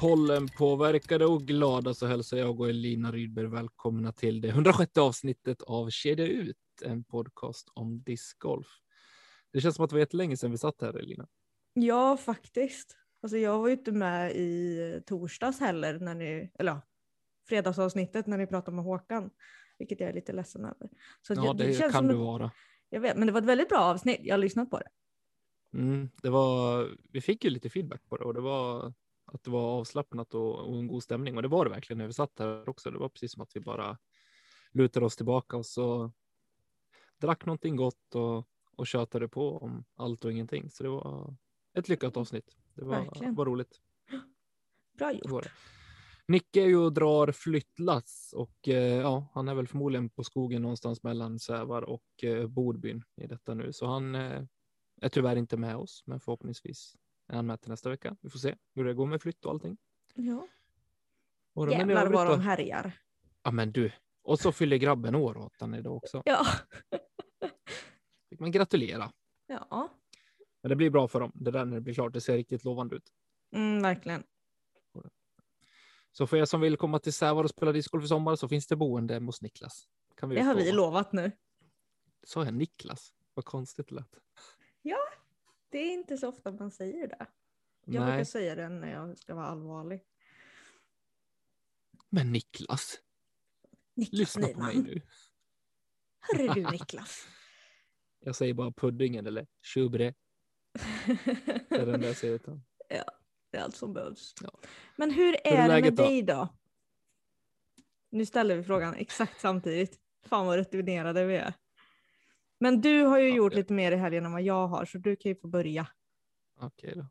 Pollenpåverkade och glada så hälsar jag och Elina Rydberg välkomna till det 106 avsnittet av Kedja ut, en podcast om discgolf. Det känns som att det var jättelänge sedan vi satt här Elina. Ja, faktiskt. Alltså jag var ju inte med i torsdags heller, när ni, eller ja, fredagsavsnittet när ni pratade med Håkan, vilket jag är lite ledsen över. Så Ja, jag- det, känns kan som du ett- vara. Jag vet, men det var ett väldigt bra avsnitt. Jag har lyssnat på det. Mm, det var, vi fick ju lite feedback på det och det var att det var avslappnat och, och en god stämning och det var det verkligen när vi satt här också. Det var precis som att vi bara lutade oss tillbaka och så drack någonting gott och, och tjötade på om allt och ingenting. Så det var ett lyckat avsnitt. Det var, Verkligen. var roligt. Bra gjort. Nicke är ju och drar flyttlass och eh, ja, han är väl förmodligen på skogen någonstans mellan Sävar och eh, Bodbyn i detta nu. Så han eh, är tyvärr inte med oss, men förhoppningsvis är han med till nästa vecka. Vi får se hur det går med flytt och allting. Ja. Och då- Jävlar vad de härjar. Ja, men du. Och så fyller grabben år åt han idag också. Ja. Fick man gratulera. ja, Men det blir bra för dem. Det där när det blir klart. Det ser riktigt lovande ut. mm, verkligen. Så för er som vill komma till Sävar och spela discgolf i sommar så finns det boende hos Niklas. Kan vi Det har vi lovat nu. Sa jag Niklas? Vad konstigt det lät. Det är inte så ofta man säger det. Jag Nej, brukar säga det när jag ska vara allvarlig. men Niklas, Niklas lyssna på mig Nyman. nu. Hörru du Niklas. Jag säger bara puddingen eller tjubre. Det är den där säger utan. Det är allt som behövs. Ja. Men hur är, är det med då? dig då? Nu ställer vi frågan exakt samtidigt. Fan vad rutinerade vi är. Men du har ju Ja, gjort lite mer i helgen än vad jag har, så du kan ju få börja. Okej då.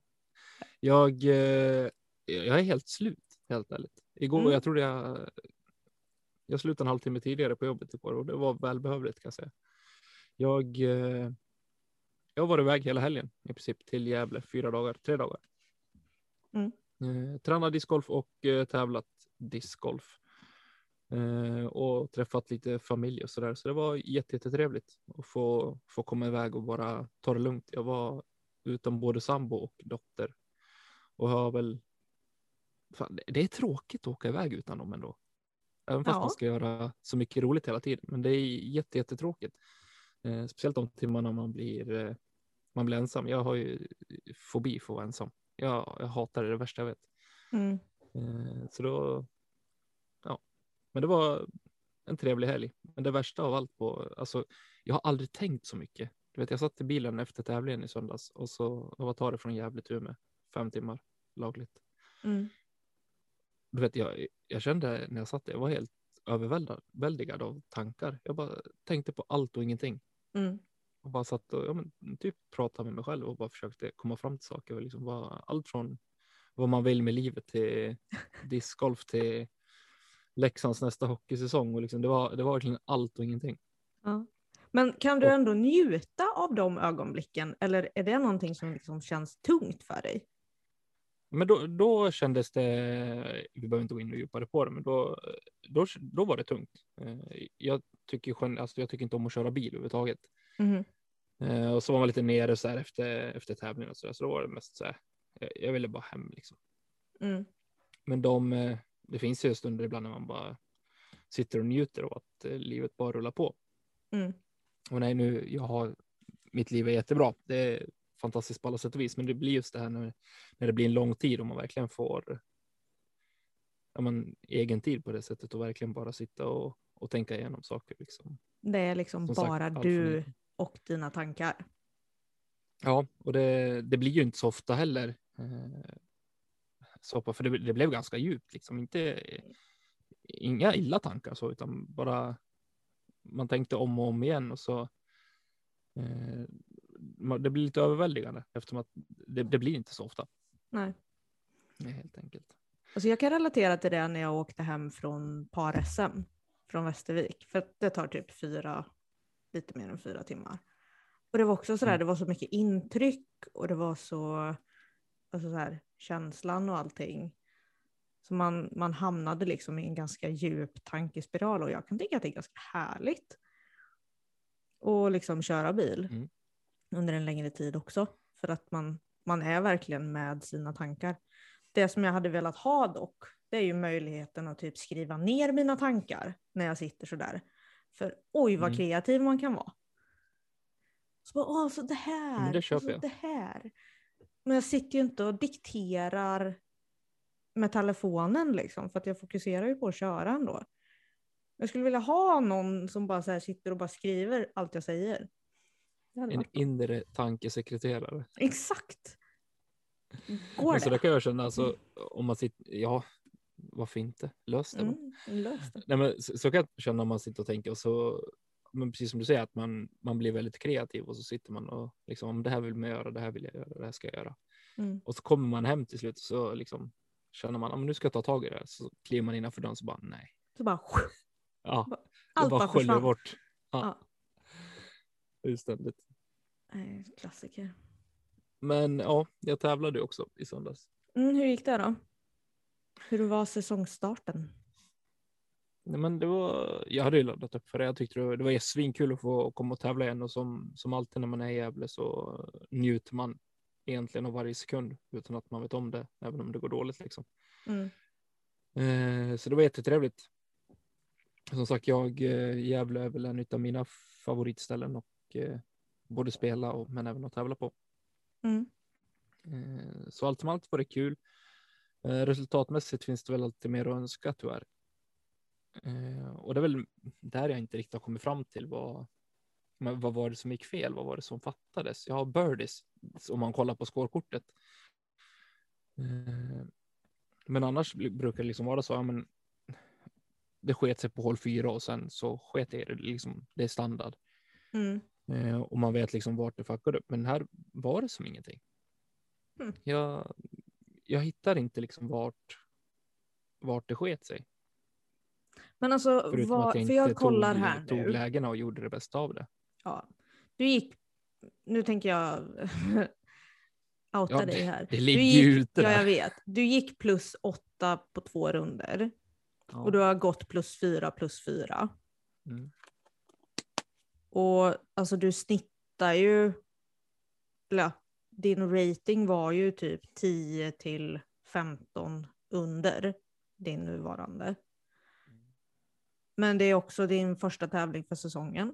Jag, eh, jag är helt slut, helt ärligt. Igår, Mm. jag trodde jag, jag slutade en halvtimme tidigare på jobbet igår och det var välbehövligt kan jag säga. Jag, eh, jag varit iväg hela helgen i princip till Gävle, fyra dagar, tre dagar. Mm. Eh, tränat discgolf och tävlat discgolf. Eh, och träffat lite familj och sådär. Så det var jätte- jättetrevligt att få, få komma iväg och bara ta det lugnt. Jag var utan både sambo och dotter. Och har väl... Fan, det- är tråkigt att åka iväg utan dem ändå. Även fast Ja. man ska göra så mycket roligt hela tiden. Men det är jätte, jättetråkigt. Eh, speciellt de timmarna man blir, eh, man blir ensam. Jag har ju fobi för att vara ensam. Jag, jag hatar det, det värsta jag vet. Mm. Eh, så då, men det var en trevlig helg. Men det värsta av allt på, alltså, jag har aldrig tänkt så mycket. Du vet, jag satt i bilen efter tävlingen i söndags och så, vad tar det från Gävle till Umeå? Fem timmar lagligt. Mm. Du vet, jag, jag kände när jag satt där, jag var helt överväldigad av tankar. Jag bara tänkte på allt och ingenting. Mm. Och bara satt och ja, men, typ pratade med mig själv och bara försökte komma fram till saker. Och liksom bara, allt från vad man vill med livet till discgolf till Leksands nästa hockeysäsong. Och liksom, det, var, det var verkligen allt och ingenting. Ja. Men kan du ändå njuta av de ögonblicken eller är det någonting som liksom känns tungt för dig? Men då, då kändes det, vi behöver inte gå in och djupare på det, men då, då, då var det tungt. Eh, Jag tycker, alltså, jag tycker inte om att köra bil överhuvudtaget. Eh, Och så var man lite nere så här efter, efter tävlingen och så där, så då var det mest så här, jag, jag ville bara hem liksom. Mm. Men de, eh, det finns ju stunder ibland när man bara sitter och njuter av att eh, livet bara rullar på. Mm. Och nej, nu, jag har, mitt liv är jättebra. Det är fantastiskt på alla sätt och vis, men det blir just det här när, när det blir en lång tid och man verkligen får ja, men, egen tid på det sättet och verkligen bara sitta och, och tänka igenom saker. Liksom. Det är liksom Som sagt, bara för du och dina tankar. Ja, och det, det blir ju inte så ofta heller. Eh, soppa, för det, det blev ganska djupt, liksom inte inga illa tankar så, utan bara man tänkte om och om igen och så. Eh, det blir lite överväldigande eftersom att det, det blir inte så ofta. Nej. Nej, helt enkelt. Alltså jag kan relatera till det när jag åkte hem från par-SM från Västervik, för det tar typ fyra, lite mer än fyra timmar. Och det var också sådär, Mm. det var så mycket intryck och det var så, alltså så här, känslan och allting. Så man, man hamnade liksom i en ganska djup tankespiral och jag kan tycka att det är ganska härligt att liksom köra bil Mm. under en längre tid också. För att man, man är verkligen med sina tankar. Det som jag hade velat ha dock, det är ju möjligheten att typ skriva ner mina tankar när jag sitter sådär. För oj vad Mm. kreativ man kan vara. Så bara, åh, så det här, det och så det här. Men jag sitter ju inte och dikterar med telefonen liksom, för att jag fokuserar ju på att köra ändå. Jag skulle vilja ha någon som bara så sitter och bara skriver allt jag säger. Det En inre tankesekreterare. Exakt. Går Men så det? det kan jag känna, alltså, om man sitter, ja, varför inte? Lös det. Mm, lös det. Nej, men så, så kan jag känna om man sitter och tänker och så, men precis som du säger, att man, man blir väldigt kreativ och så sitter man och liksom, om det här vill man göra, det här vill jag göra, det här ska jag göra. Mm. Och så kommer man hem till slut så liksom känner man, men nu ska jag ta tag i det här. Så kliver man innanför dörren så bara, nej. Så bara, Ja, allt bara sköljer bort. Ja. Ja. Fullständigt. Nej, klassiker. Men ja, jag tävlade också i söndags. Mm, hur gick det då? Hur var säsongstarten? Nej, men det var, jag hade ju laddat upp för det. Jag tyckte det, det var svinkul att få komma och tävla igen och som, som alltid när man är i Gävle så njuter man egentligen av varje sekund utan att man vet om det, även om det går dåligt liksom. Mm. Eh, så det var jättetrevligt. Som sagt, jag, eh, Gävle är väl en av mina favoritställen och eh, både spela och men även att tävla på. Mm. Eh, så allt som allt var det kul. Eh, resultatmässigt finns det väl alltid mer att önska tyvärr. Eh, och det är väl där jag inte riktigt har kommit fram till vad, vad var det som gick fel? Vad var det som fattades? Jag har birdies om man kollar på skårkortet. Eh, men annars brukar det liksom vara så, ja, men det sket sig på hål fyra och sen så sket det, liksom, det är standard. Mm. Eh, och man vet liksom vart det fuckade upp. Men här var det som ingenting. Mm. Jag, jag hittar inte liksom vart, vart det sket sig. Men alltså, Förutom vad, att jag för inte jag kollar tog, här tog nu. lägena och gjorde det bästa av det. Ja. Du gick, nu tänker jag outa Ja, dig här. det ligger gick, ju ute Ja, jag vet. Du gick plus åtta på två runder Ja. och du har gått plus fyra plus fyra. Mm. Och alltså du snittar ju, eller ja, din rating var ju typ 10 till 15 under din nuvarande. Men det är också din första tävling för säsongen.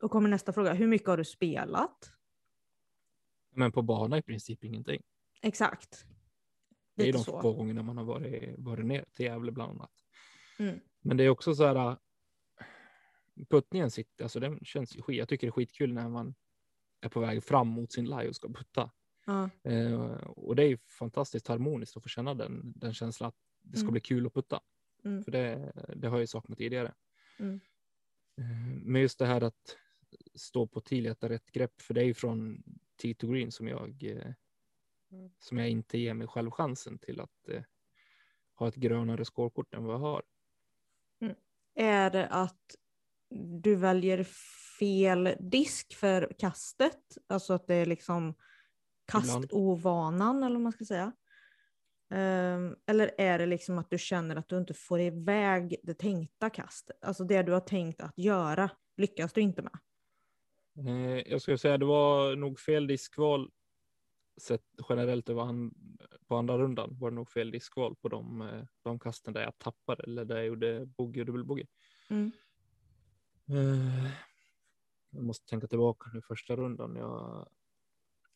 Då kommer nästa fråga, hur mycket har du spelat? Men på bana i princip ingenting. Exakt. Det är Lite de så. få gångerna man har varit, varit ner till Gävle bland annat. Mm. Men det är också så här. äh, Puttningen sitter, alltså den känns ju skit. Jag tycker det är skitkul när man är på väg fram mot sin lie och ska putta. Ja. Eh, och det är ju fantastiskt harmoniskt att få känna den, den känslan att det ska Mm. bli kul att putta. Mm. För det, det har jag ju saknat tidigare. Mm. Eh, men just det här att stå på till leta rätt grepp, för det är ju från tee to green som jag, eh, som jag inte ger mig själv chansen till att eh, ha ett grönare skårkort än vad jag har. Är det att du väljer fel disk för kastet? Alltså att det är liksom kastovanan eller vad man ska säga. Ehm, eller är det liksom att du känner att du inte får iväg det tänkta kastet? Alltså det du har tänkt att göra lyckas du inte med. Jag skulle säga det var nog fel diskval sett generellt över an, på andra rundan var det nog fel diskval på de, eh, de kasten där jag tappade eller där jag gjorde bogey och dubbelbogey. Mm. Eh, jag måste tänka tillbaka nu första rundan. Jag,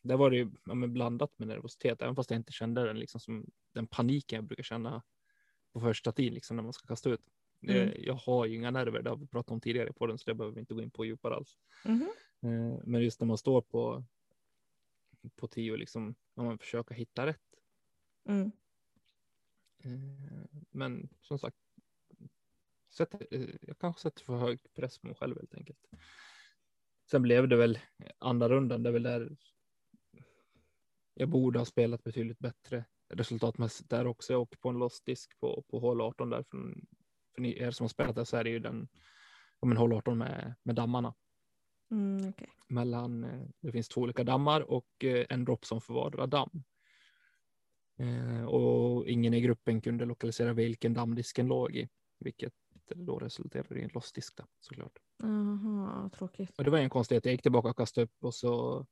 där var det ju ja, blandat med nervositet, även fast jag inte kände den liksom som den paniken jag brukar känna på första tid liksom när man ska kasta ut. Jag, Mm. jag har ju inga nerver, det har vi pratat om tidigare på den, så det behöver vi inte gå in på djupare alls. Eh, Men just när man står på, på tio, liksom, när man försöker hitta rätt. Mm. Eh, Men som sagt, sätt, eh, jag kanske sätter för hög press på mig själv helt enkelt. Sen blev det väl andra rundan, det är väl där jag borde ha spelat betydligt bättre resultatmässigt där också. Jag åker på en lost disk på, på hål 18 där. För, för ni er som har spelat där så är det ju den, ja men hål 18 med, med dammarna. Mm, okej. mellan, eh, det finns två olika dammar och eh, en Dropson för vardera damm. Eh, Och ingen i gruppen kunde lokalisera vilken damm disken låg i, vilket då resulterade i en lost disk såklart. Jaha, tråkigt. Och det var en konstighet, jag gick tillbaka och kastade upp och så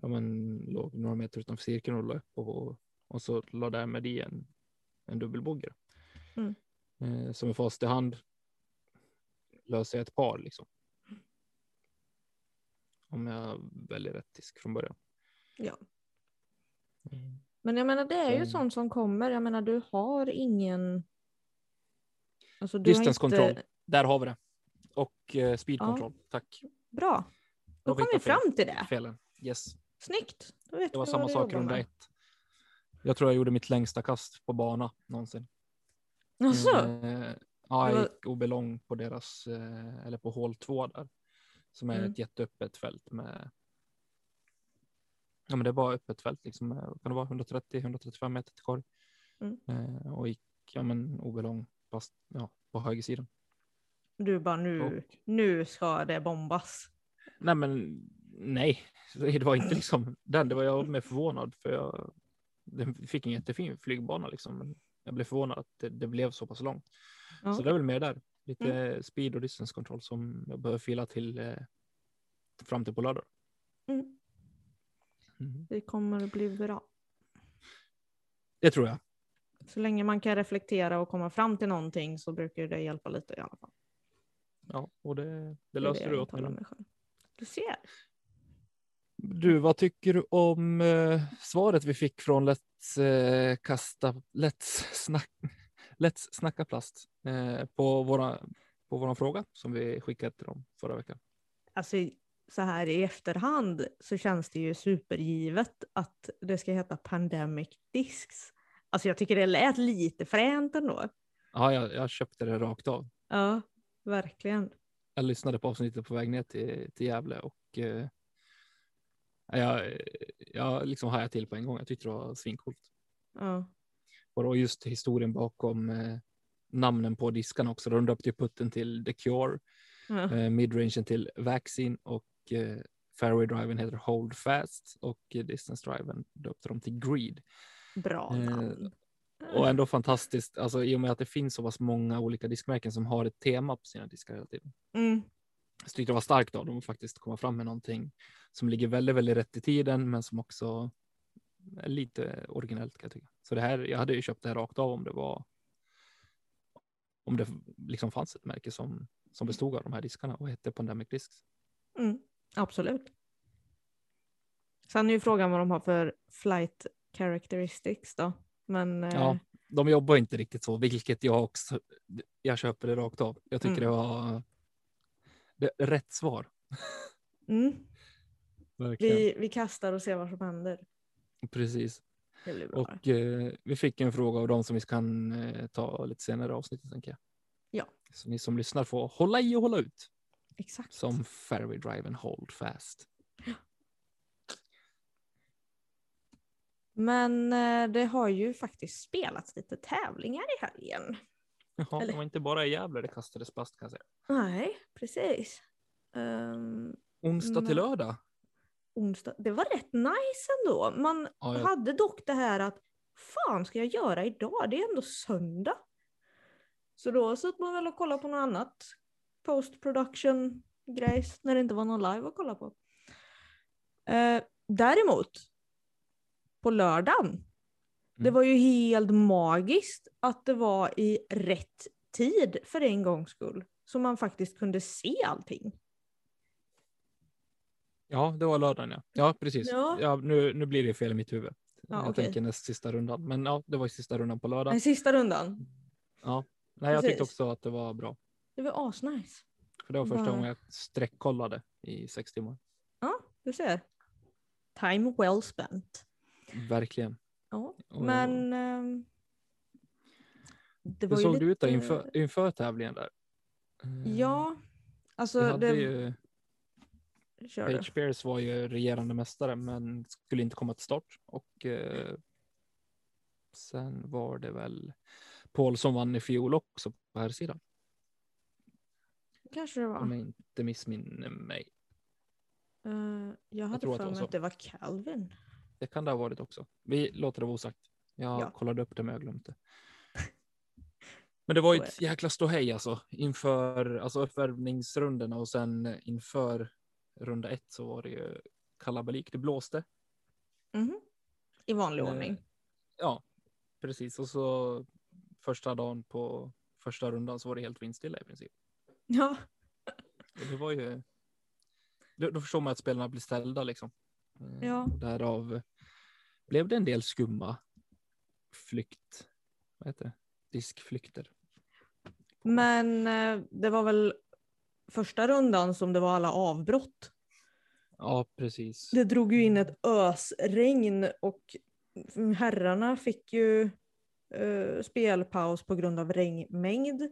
ja, men, låg några meter utanför cirkeln och la upp och, och så la därmed i en, en dubbelbogey. Mm. Eh, som i fast i hand löser jag ett par liksom. Om jag väljer rätt disk från början. Ja. Mm. Men jag menar det är ju Så- sånt som kommer. Jag menar du har ingen. Alltså, du har inte... Där har vi det. Och eh, speed Ja. Tack. Bra. Då kom vi fram till det. Felen. Yes. Snyggt. Det var samma sak runda ett. Jag tror jag gjorde mitt längsta kast på bana någonsin. Jaså? Eh, ja, jag var- gick OB lång på deras, eh, eller på hål två där. Som är Mm. ett jätteöppet fält med. Ja, men det bara öppet fält liksom. med- Kan det vara 130-135 meter till korg. Mm. Eh, och gick, ja men OB lång fast ja, på högersidan. Du bara nu, Och- nu ska det bombas. Nej, men nej, det var inte liksom den. Det var jag med förvånad för jag den fick en jättefin flygbana liksom. Men jag blev förvånad att det, det blev så pass långt. Ja. Så det är väl mer där. Lite speed och distance control som jag behöver fila till eh, fram till på lördag. Mm. Mhm. Det kommer att bli bra. Det tror jag. Så länge man kan reflektera och komma fram till någonting så brukar det hjälpa lite i alla fall. Ja, och det, det löste det du åt mig. Du ser. Du, vad tycker du om eh, svaret vi fick från Let's eh, kasta, Let's snack, Let's snacka plast eh, på våra på våran fråga som vi skickade till dem förra veckan. Alltså så här i efterhand så känns det ju supergivet att det ska heta Pandemic Discs. Alltså jag tycker det lät lite fränt ändå. Ja, jag, jag köpte det rakt av. Ja, verkligen. Jag lyssnade på avsnittet på väg ner till, till Gävle och eh, jag, jag liksom hajade till på en gång. Jag tyckte det var svincoolt. Ja. Och just historien bakom eh, namnen på diskarna också. De döpte ju putten till The Cure, Ja. eh, midrangen till Vaccine och eh, fairway driven heter Hold Fast och distance driven döpte de till Greed. Bra Eh, namn. Och ändå fantastiskt, alltså i och med att det finns så pass många olika diskmärken som har ett tema på sina diskar hela tiden. Mm. Så tyckte det var starkt av dem att faktiskt komma fram med någonting som ligger väldigt, väldigt rätt i tiden, men som också är lite originellt kan jag tycka. Så det här, jag hade ju köpt det här rakt av om det var. Om det liksom fanns ett märke som som bestod av de här diskarna och hette Pandemic Discs. Mm. Absolut. Sen är ju frågan vad de har för flight characteristics då. Men eh, Ja, de jobbar inte riktigt så, vilket jag också. Jag köper det rakt av. Jag tycker Mm. det var. Det, rätt svar. mm, vi, vi kastar och ser vad som händer. Precis. Och eh, vi fick en fråga av dem som vi kan eh, ta lite senare i avsnittet tänker jag. Ja. Så ni som lyssnar får hålla i och hålla ut Exakt. som fairway drive and hold fast. Men eh, det har ju faktiskt spelats lite tävlingar i helgen. Jaha, Eller- det var inte bara i Gävle det kastades plast kan jag säga. Nej, precis. Um, Onsdag till Men- lördag. onsdag. Det var rätt nice ändå. Man Ja, jag- hade dock det här att fan ska jag göra idag? Det är ändå söndag. Så då satt man väl och kollade på något annat post production grejs när det inte var någon live att kolla på. Eh, däremot på lördagen. Det Mm. var ju helt magiskt att det var i rätt tid för en gångs skull. Så man faktiskt kunde se allting. Ja, det var lördagen ja. Ja, precis. Ja. Ja. nu, nu blir det fel i mitt huvud. Ja, jag okej. tänker näst sista rundan. Men ja, det var i sista rundan på lördag. Den sista rundan. Ja, Nej, jag tyckte också att det var bra. Det var asnice. För det var första Bara- gången jag sträckkollade i sex timmar. Ja, du ser. Time well spent. Verkligen. Ja, Och- men... ehm, det Hur var ju såg lite... det ut där inför, inför tävlingen där? Eh, Ja, vi alltså hade det... ju, Kör du. Page Bears var ju regerande mästare men skulle inte komma till start. Och eh, sen var det väl Paul som vann i fjol också på här sidan. Kanske det var. Om jag inte missminner mig. Eh, jag hade att för mig så. att det var Calvin. Det kan det ha varit också. Vi låter det vara osagt. Jag Ja. kollade upp det men jag glömde. Men det var ju ett jäkla ståhej alltså inför alltså uppvärmningsrundorna och sen inför runda ett så var det ju kalabalik. Det blåste. Mhm. I vanlig Eh, ordning. Ja, precis. Och så första dagen på första rundan så var det helt vindstilla i princip. Ja, Och det var ju. Då, då förstår man att spelarna blir ställda liksom. Eh, Ja. och Därav blev det en del skumma flykt. Vad heter det? Diskflykter. men eh, det var väl första rundan som det var alla avbrott. Ja, precis. Det drog ju in ett ösregn och herrarna fick ju eh, spelpaus på grund av regnmängd.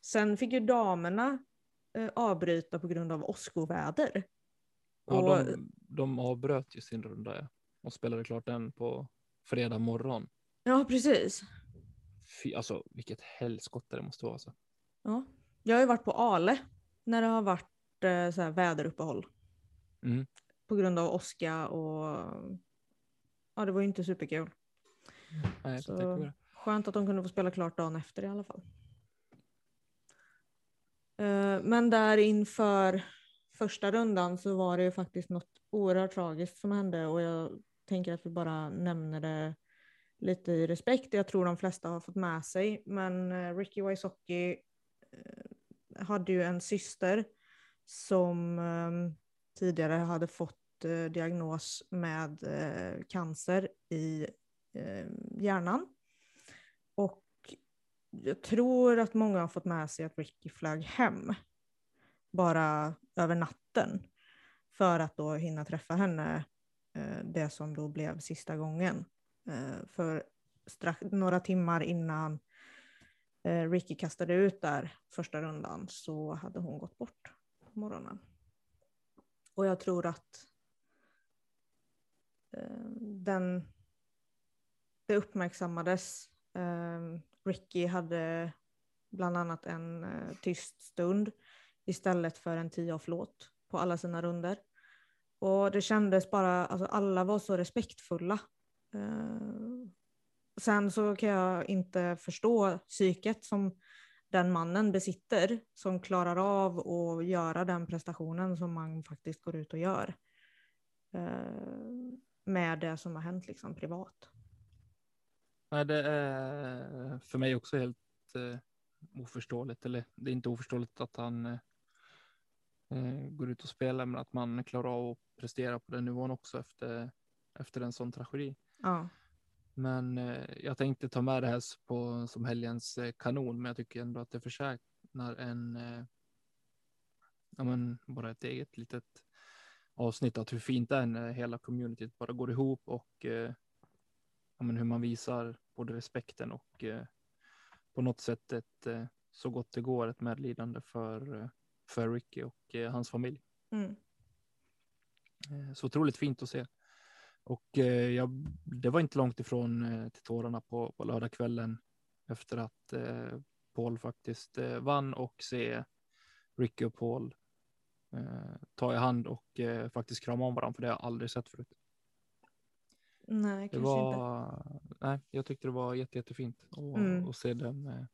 Sen fick ju damerna eh, avbryta på grund av åskoväder. Ja, och- de, de avbröt ju sin runda och spelade klart den på fredag morgon. Ja, precis. Fy, alltså vilket helskotta det måste vara. Alltså. Ja. Jag har ju varit på Ale när det har varit eh, så här väderuppehåll Mm. på grund av åska och ja, det var ju inte superkul. Nej, Så-. Skönt att de kunde få spela klart dagen efter i alla fall. Eh, Men där inför första rundan så var det ju faktiskt något oerhört tragiskt som hände och jag tänker att vi bara nämner det lite i respekt. Jag tror de flesta har fått med sig, men eh, Ricky Wysocki eh, hade ju en syster som ehm, tidigare hade fått eh, diagnos med cancer i ehm, hjärnan. Och jag tror att många har fått med sig att Ricky flög hem bara över natten för att då hinna träffa henne eh, det som då blev sista gången. Eh, för strax, några timmar innan eh, Ricky kastade ut där första rundan så hade hon gått bort på morgonen. Och jag tror att den, det uppmärksammades. Ricky hade bland annat en tyst stund istället för en tio-off-låt på alla sina runder. Och det kändes bara, alltså alla var så respektfulla. Eh, sen så kan jag inte förstå psyket som den mannen besitter som klarar av att göra den prestationen som man faktiskt går ut och gör. Eh, med det som har hänt liksom privat. Nej, det är för mig också helt eh, oförståeligt. Eller det är inte oförståeligt att han eh, går ut och spelar, men att man klarar av att prestera på den nivån också efter, efter en sån tragedi. Ja. Men eh, jag tänkte ta med det här på, som helgens eh, kanon, men jag tycker ändå att det förtjänar en, eh, ja men bara ett eget litet avsnitt, att hur fint det är när hela communityt bara går ihop och eh, ja, men hur man visar både respekten och eh, på något sätt ett, eh, så gott det går ett medlidande för, eh, för Ricky och eh, hans familj. Mm. Eh, Så otroligt fint att se. Och eh, jag, det var inte långt ifrån eh, till tårarna på, på lördagskvällen efter att eh, Paul faktiskt eh, vann och se Ricky och Paul eh, ta i hand och faktiskt krama om varandra, för det har jag aldrig sett förut. Nej, Det kanske inte. var, nej, jag tyckte det var jätte, jättefint att Mm. se den,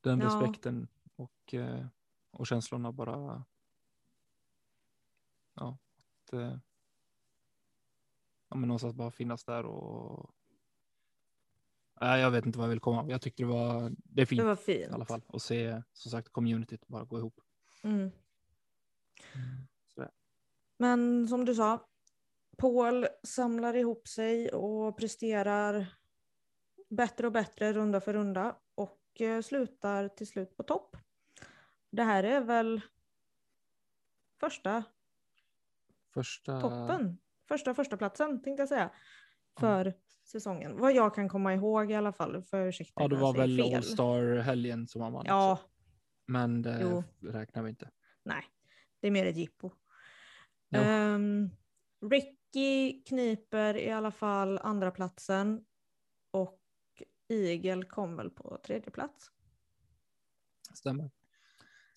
den Ja. respekten och, eh, och känslorna bara. Ja, att, eh, ja, men någonstans bara finnas där och. Nej, jag vet inte vad jag vill komma. Jag tyckte det var. Det är fint Det var fint. i alla fall och se som sagt communityt bara gå ihop. Mm. Sådär. Men som du sa, Paul samlar ihop sig och presterar bättre och bättre runda för runda. eh, slutar till slut på topp. Det här är väl första Första... toppen. Första första platsen tänkte jag säga. För säsongen. Vad jag kan komma ihåg i alla fall. För ursäkta Ja, det jag var väl fel. All Star-helgen som han vann. Ja, också. Men det Jo. räknar vi inte. nej. Det är mer ett jippo. Ja. Ehm, Ricky kniper i alla fall andra platsen och Igel kom väl på tredje plats. Stämmer.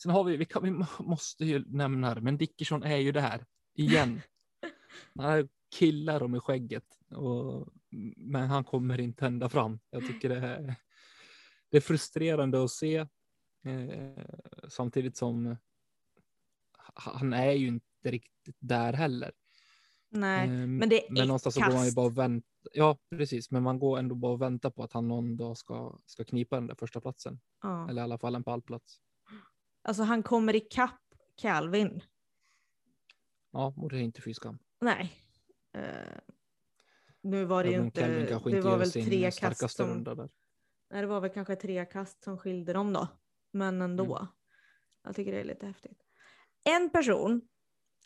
Sen har vi, vi, kan, vi må- måste ju nämna det, men Dickerson är ju det här igen. Han har killar om i skägget, och, men han kommer inte ända fram. Jag tycker det är, det är frustrerande att se. Eh, samtidigt som han är ju inte riktigt där heller. Nej, Eh, men det är men någonstans så går man ju bara och vänta. Ja, precis, men man går ändå bara och väntar på att han någon dag ska, ska knipa den där första platsen. Ja. Eller i alla fall en pallplats. Alltså han kommer ikapp Calvin. Ja, och det är inte fy skam. Nej. Eh, nu var det ju Även om inte, det inte var väl tre kast som, nej, det var väl kanske tre kast som skilde dem då. Men ändå. Mm. Jag tycker det är lite häftigt. En person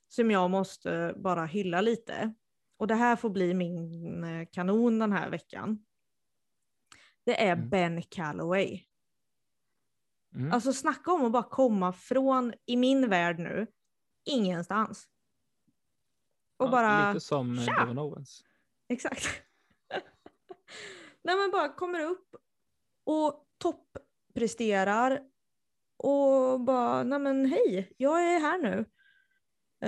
som jag måste bara hylla lite. Och det här får bli min eh, kanon den här veckan. Det är Mm. Ben Calloway. Mm. Alltså snacka om att bara komma från, i min värld nu, ingenstans. Och Ja, bara, Lite som eh, tja! Devon Owens. exakt. Nej men bara kommer upp och toppresterar och bara, nej men hej, jag är här nu.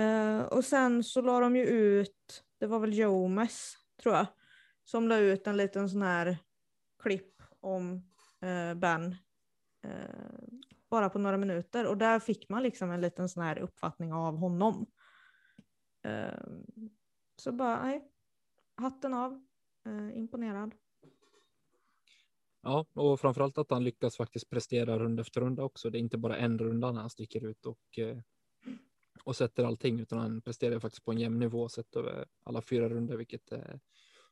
Eh, och sen så la de ju ut, det var väl Jomes tror jag, som la ut en liten sån här klipp om eh, Ben. Eh, bara på några minuter och där fick man liksom en liten sån här uppfattning av honom. Eh, så bara, nej, hatten av, eh, imponerad. Ja, och framförallt att han lyckas faktiskt prestera runda efter runda också. Det är inte bara en runda när han sticker ut och, eh, och sätter allting, utan han presterar faktiskt på en jämn nivå sett över alla fyra runder, vilket är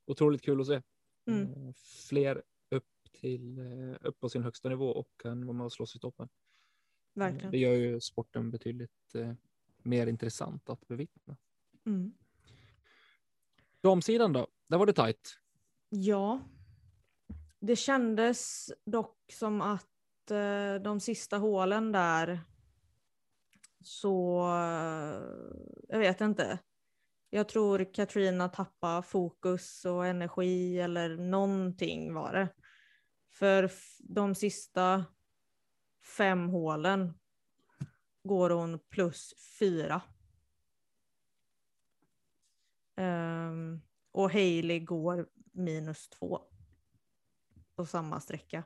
otroligt kul att se. Mm. Fler till eh, upp på sin högsta nivå och kan vara med och slåss i toppen. Eh, Verkligen. Det gör ju sporten betydligt eh, mer intressant att bevittna. Mm. Damsidan då, där var det tajt. Ja. Det kändes dock som att de sista hålen där så, jag vet inte. Jag tror Katrina tappade fokus och energi eller någonting var det. För de sista fem hålen går hon plus fyra. Ehm, och Hailey går minus två på samma sträcka.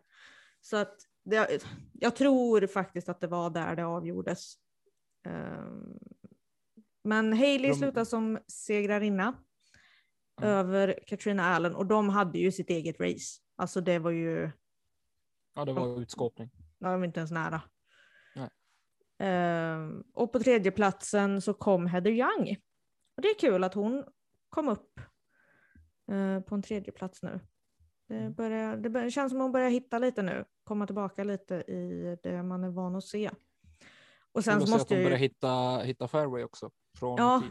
Så att det, jag tror faktiskt att det var där det avgjordes. Ehm, men Hailey De- slutar som segrarinna Ja. över Katrina Allen och de hade ju sitt eget race. Alltså det var ju, Ja, det var utskåpning. de var inte ens nära. Nej. Ehm, och på tredje platsen så kom Heather Young. Och det är kul att hon kom upp eh, på en tredje plats nu. Det, Mm. börjar, det börjar, känns som att hon börjar hitta lite nu, komma tillbaka lite i det man är van att se. Och sen så måste jag ju, hitta, hitta fairway också. Från Ja. tid.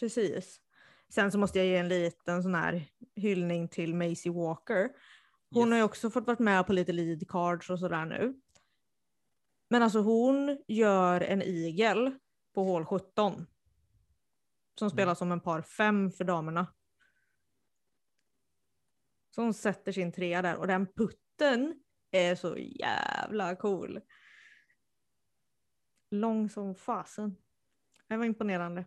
precis. Sen så måste jag ge en liten sån här hyllning till Maisie Walker. Hon Yes. har ju också fått varit med på lite lead cards och sådär nu. Men alltså hon gör en igel på hål 17. Som spelas som en par fem för damerna. Så hon sätter sin trea där och den putten är så jävla cool. Lång som fasen. Det var imponerande.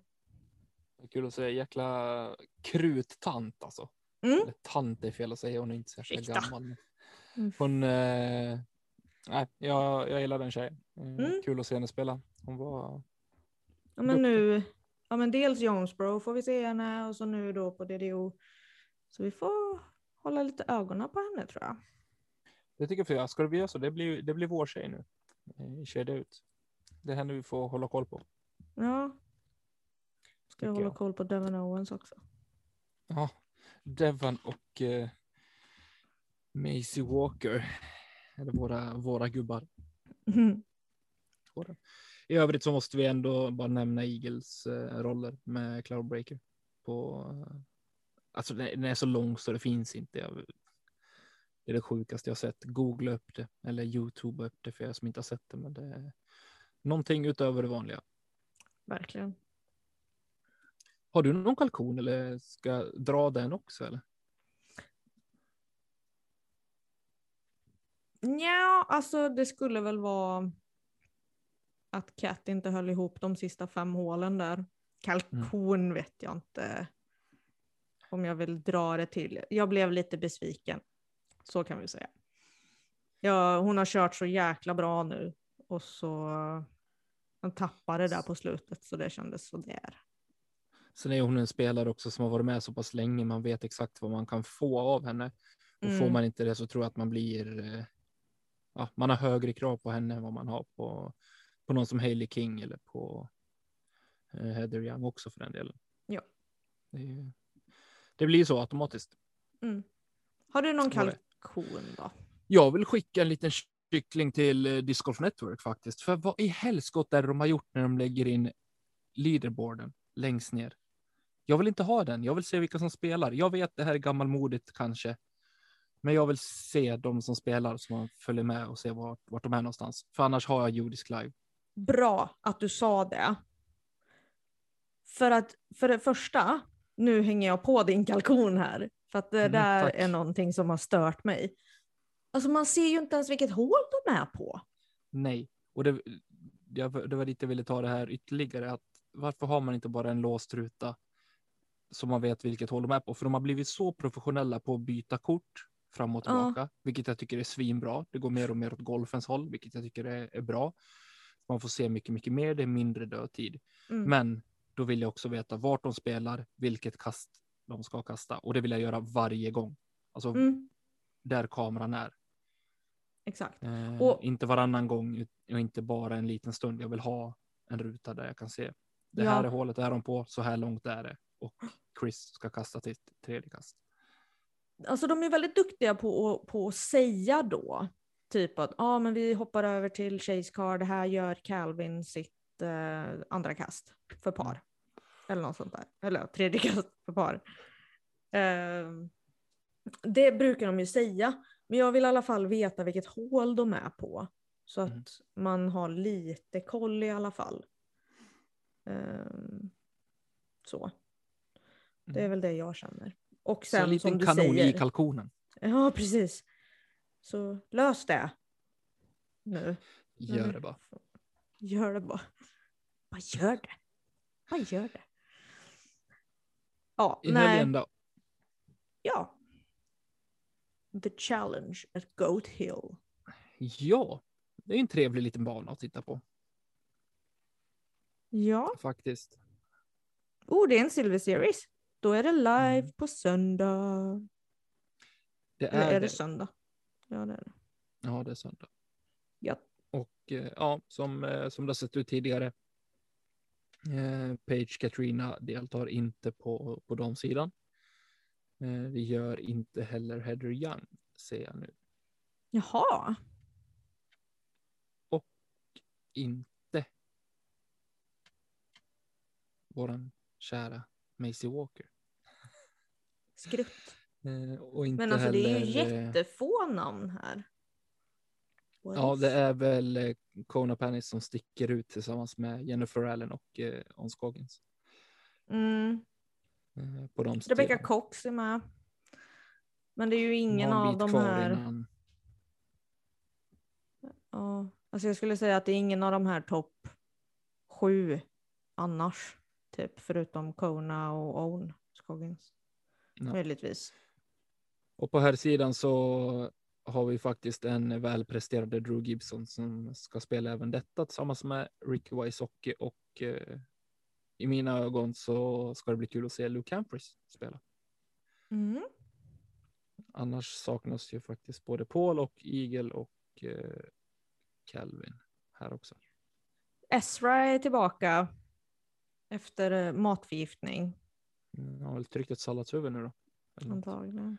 Kul att säga jäkla kruttant alltså. Mm. Eller tant är fel att säga, hon är inte jäkla Ursäkta. gammal. Mm. Hon, eh, nej, jag, jag gillar den tjejen. Eh, Mm. Kul att se henne spela. Hon var, Ja men nu, ja men dels Jonesbro får vi se henne och så nu då på DDO. Så vi får hålla lite ögonen på henne tror jag. det tycker jag, ska det bli så? Det blir, det blir vår tjej nu. Eh, kedja ut. Det är henne vi får hålla koll på. Ja. Ska jag hålla jag. koll på Devon Owens också. Ja, Devon och eh, Maisie Walker. Eller våra, våra gubbar. Mm. I övrigt så måste vi ändå bara nämna Eagles eh, roller med Cloudbreaker. På, eh, alltså den är så lång så det finns inte. Jag, det är det sjukaste jag sett. Googla upp det eller Youtube upp det för er som inte har sett det. Men det är någonting utöver det vanliga. Verkligen. Har du någon kalkon eller ska jag dra den också? Eller? Ja, alltså det skulle väl vara att Cat inte höll ihop de sista fem hålen där. Kalkon vet jag inte om jag vill dra det till. Jag blev lite besviken. Så kan vi säga. Ja, hon har kört så jäkla bra nu och så tappade där på slutet så det kändes sådär. Sen är hon en spelare också som har varit med så pass länge. Man vet exakt vad man kan få av henne. Och får Mm. man inte det så tror jag att man blir. eh, Ja, man har högre krav på henne än vad man har på, på någon som Hailey King eller på eh, Heather Young också för den delen. Ja. Det, det blir så automatiskt. Mm. Har du någon kalkon då? Jag vill skicka en liten kyckling till eh, Disc Golf Network faktiskt. För vad i helskott är det de har gjort när de lägger in leaderboarden längst ner? Jag vill inte ha den. Jag vill se vilka som spelar. Jag vet det här är gammalmodigt kanske. Men jag vill se de som spelar så man följer med och ser vart, vart de är någonstans. För annars har jag Judisk live. Bra att du sa det. För att för det första, nu hänger jag på din kalkon här. För att det Mm, där tack. är någonting som har stört mig. Alltså man ser ju inte ens vilket hål de är på. Nej, och det, det var dit jag ville ta det här ytterligare. Att varför har man inte bara en låst ruta så man vet vilket håll de är på? För de har blivit så professionella på att byta kort fram och Ja. tillbaka, vilket jag tycker är svinbra. Det går mer och mer åt golfens håll, vilket jag tycker är, är bra. Man får se mycket, mycket mer. Det är mindre dödtid, Mm. men då vill jag också veta vart de spelar, vilket kast de ska kasta och det vill jag göra varje gång. Alltså Mm, där kameran är. exakt. Eh, Och- Inte varannan gång och inte bara en liten stund. Jag vill ha en ruta där jag kan se. Det Ja. här är hålet är de på, så här långt är det. Och Chris ska kasta ett tredje kast. Alltså de är väldigt duktiga på, att- på att säga då. Typ att ah, men vi hoppar över till Chase Car, det här gör Calvin sitt eh, andra kast för par. Mm. Eller något sånt där. Eller tredje kast för par. Ehm, det brukar de ju säga. Men jag vill i alla fall veta vilket hål de är på. Så att Mm. man har lite koll i alla fall. Ehm, så. Det är Mm. väl det jag känner. Och Så en sen liten som du kanon säger. i kalkonen. Ja, precis. Så lös det. Nu. Gör Mm. det bara. Gör det bara. Bara gör det. Bara gör det. Ja, I nej. helgen då? Ja. The challenge at Goat Hill. Ja, det är en trevlig liten bana att titta på Ja. faktiskt. Oh, det är en Silver Series. Då är det live Mm. på söndag. Det Eller är, är det. det söndag? Ja, det är det. Ja, det är söndag. Ja. Och eh, ja, som, eh, som det har sett ut tidigare. Eh, Page Katrina deltar inte på, på damsidan. Eh, det gör inte heller Heather Young, ser jag nu. Jaha. Inte våran kära Maisie Walker. Skrutt. Eh, och inte Men alltså det är ju heller, eh, jättefå namn här. What Ja, is- det är väl eh, Kona Panis som sticker ut tillsammans med Jennifer Allen och eh, Ons Scoggins. Mm. Eh, på de Rebecca Cox är med. Men det är ju ingen av de här. Innan. Ja, alltså jag skulle säga att det är ingen av de här topp sju annars. Typ förutom Kona och Own Scoggins. Ja. Möjligtvis. Och på här sidan så har vi faktiskt en välpresterande Drew Gibson som ska spela även detta tillsammans med Rick Wysocki och eh, i mina ögon så ska det bli kul att se Luke Humphries spela. Mm. Annars saknas ju faktiskt både Paul och Eagle och eh, Calvin här också. Ezra är tillbaka efter eh, matförgiftning Mm, Han har väl tryckt ett salladshuvud nu då. Antagligen.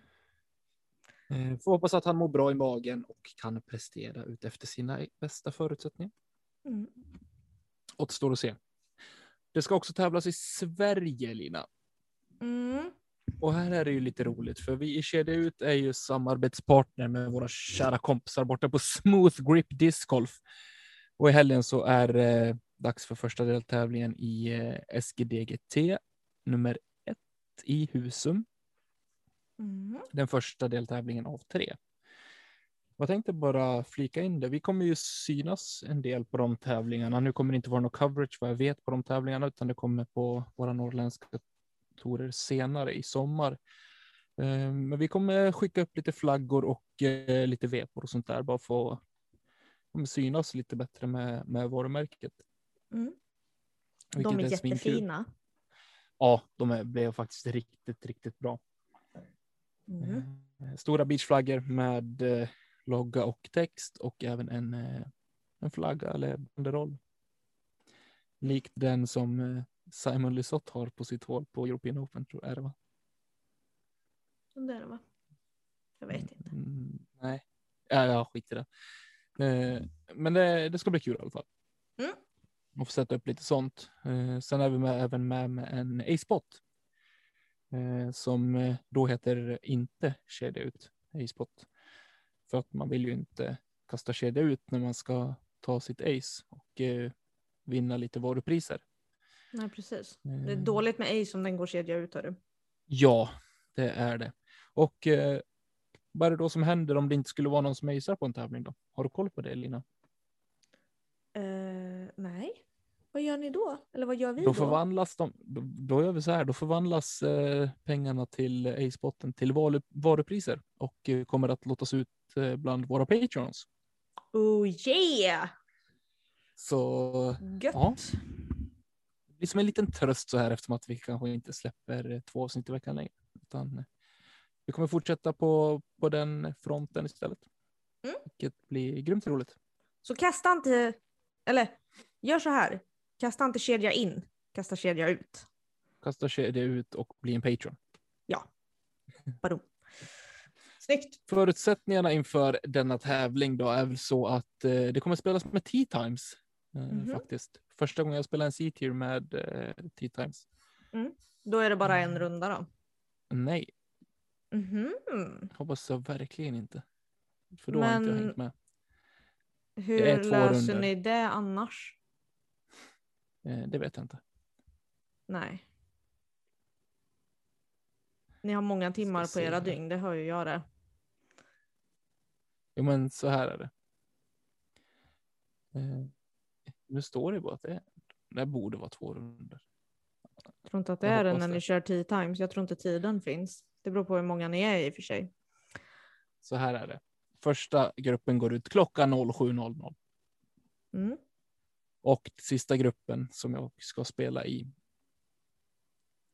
Eh, Får hoppas att han mår bra i magen och kan prestera ut efter sina bästa förutsättningar. Mm. Återstår att se. Det ska också tävlas i Sverige, Lina. Mm. Och här är det ju lite roligt, för vi i Kedja Ut är ju samarbetspartner med våra kära kompisar borta på Smooth Grip Disc Golf. Och i helgen så är det dags för första deltävlingen i eh, SGDGT nummer ett i Husum. Mm. Den första deltävlingen av tre. Jag tänkte bara flika in det. Vi kommer ju synas en del på de tävlingarna. Nu kommer det inte vara någon coverage vad jag vet på de tävlingarna, utan det kommer på våra norrländska torer senare i sommar. Eh, Men vi kommer skicka upp lite flaggor och eh, lite vepor och sånt där bara för att synas lite bättre med, med varumärket. Mm. De är svinkul. jättefina. Ja, de är, blev faktiskt riktigt, riktigt bra. Mm. Eh, Stora beachflaggor med eh, logga och text och även en, eh, en flagga eller banderoll. Likt den som Simon Lisotte har på sitt hål på European Open, tror jag är det va? Det är det va? Jag vet inte. Mm, nej, ja, ja, skit i det. Men det, det ska bli kul i alla fall. Mm. Och få sätta upp lite sånt. Eh, sen är vi med, även med, med en A-spot. Eh, som eh, då heter inte kedja ut A-spot. För att man vill ju inte kasta kedja ut när man ska ta sitt ace och vinna lite varupriser. Nej precis. Det är dåligt med Ace om den går kedja ut hörru. Ja, det är det. Och vad är det då som händer om det inte skulle vara någon som acear på en tävling då? Har du koll på det Lina? Eh, nej. Vad gör ni då? Eller vad gör vi Då då? förvandlas de, då, då gör vi så här, då förvandlas eh, pengarna till A-spotten till valu, varupriser och eh, kommer att låtas ut eh, bland våra patrons. Oh yeah! Så Gött! Ja. det blir som en liten tröst så här eftersom att vi kanske inte släpper eh, två avsnitt i veckan längre. Utan eh, vi kommer fortsätta på, på den fronten istället. Mm. Vilket blir grymt roligt. Så kasta inte, eller gör så här. Kasta inte kedja in, kasta kedja ut. Kasta kedja ut och bli en patron. Badum. Snyggt! Förutsättningarna inför denna tävling då är väl så att eh, det kommer spelas med T-times eh, Mhm. faktiskt. Första gången jag spelar en C-tier med eh, T-times. Då är det bara en Mm. runda då. Nej, Mhm. hoppas jag verkligen inte. För då har inte jag Men- hängt med. Hur löser rundor. ni det annars? Eh, det vet jag inte. Nej. Ni har många timmar på era dygn, det hör ju jag det. Jo, men så här är det. Eh, nu står det bara att det, det borde vara två runder. Jag tror inte att det Jag är det när det. ni kör 10 times. Jag tror inte tiden finns. Det beror på hur många ni är i och för sig. Så här är det. Första gruppen går ut klockan 07.00 Mm. och sista gruppen som jag ska spela i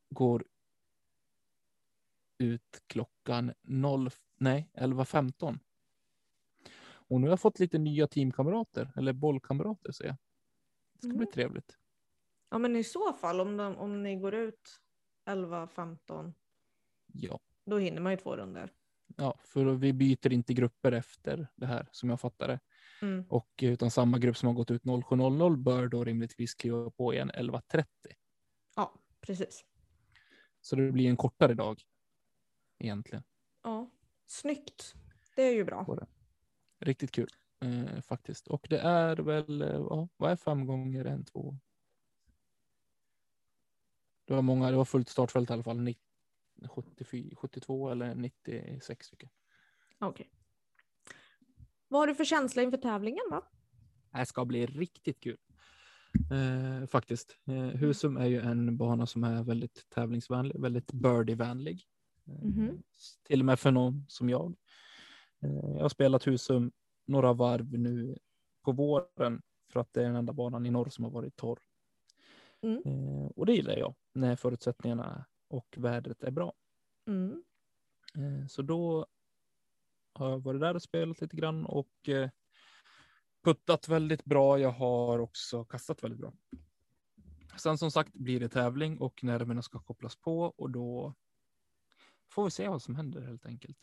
går ut klockan 0, nej, 11.15. Och nu har jag fått lite nya teamkamrater eller bollkamrater ser jag. Det ska bli Mm. trevligt. Ja men i så fall om, de, om ni går ut 11-15 Ja. då hinner man ju två runder. Ja, för vi byter inte grupper efter det här som jag fattar det. Mm. Och eh, utan samma grupp som har gått ut 07.00 bör då rimligtvis kliva på igen 11.30. Ja precis. Så det blir en kortare dag egentligen. Ja. Snyggt. Det är ju bra. Riktigt kul eh, faktiskt. Och det är väl, eh, ja, vad är fem gånger en, två? Det var många, det var fullt startfält i alla fall. 90, 74, 72 eller 96 stycken. Okej. Vad har du för känsla inför tävlingen då? Det ska bli riktigt kul. Eh, faktiskt. Eh, Husum är ju en bana som är väldigt tävlingsvänlig, väldigt birdievänlig. Eh, Mhm. Till och med för någon som jag. Eh, jag har spelat Husum några varv nu på våren för att det är den enda banan i norr som har varit torr. Mm. Eh, och det gillar jag när förutsättningarna och vädret är bra. Mm. Eh, Så då har jag varit där och spelat lite grann och eh, puttat väldigt bra. Jag har också kastat väldigt bra. Sen som sagt blir det tävling och nerverna ska kopplas på och då får vi se vad som händer helt enkelt.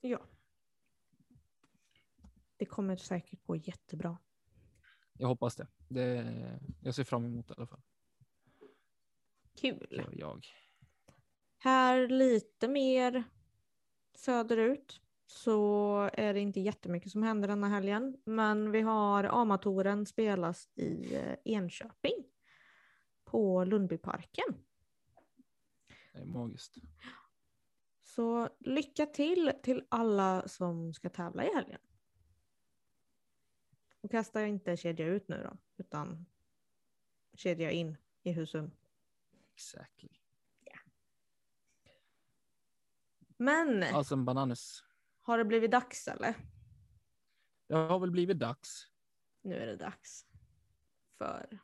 Ja. Det kommer säkert gå jättebra. Jag hoppas det. det. Jag ser fram emot det i alla fall. Kul. Jag. Här lite mer söderut så är det inte jättemycket som händer denna helgen. Men vi har Amatoren spelas i eh, Enköping på Lundbyparken. Det är magiskt. Så lycka till till alla som ska tävla i helgen. Och kasta inte kedja ut nu då, utan kedja in i Husum. Exactly. Men Alltså en bananas. har det blivit dags eller? Det har väl blivit dags. Nu är det dags. För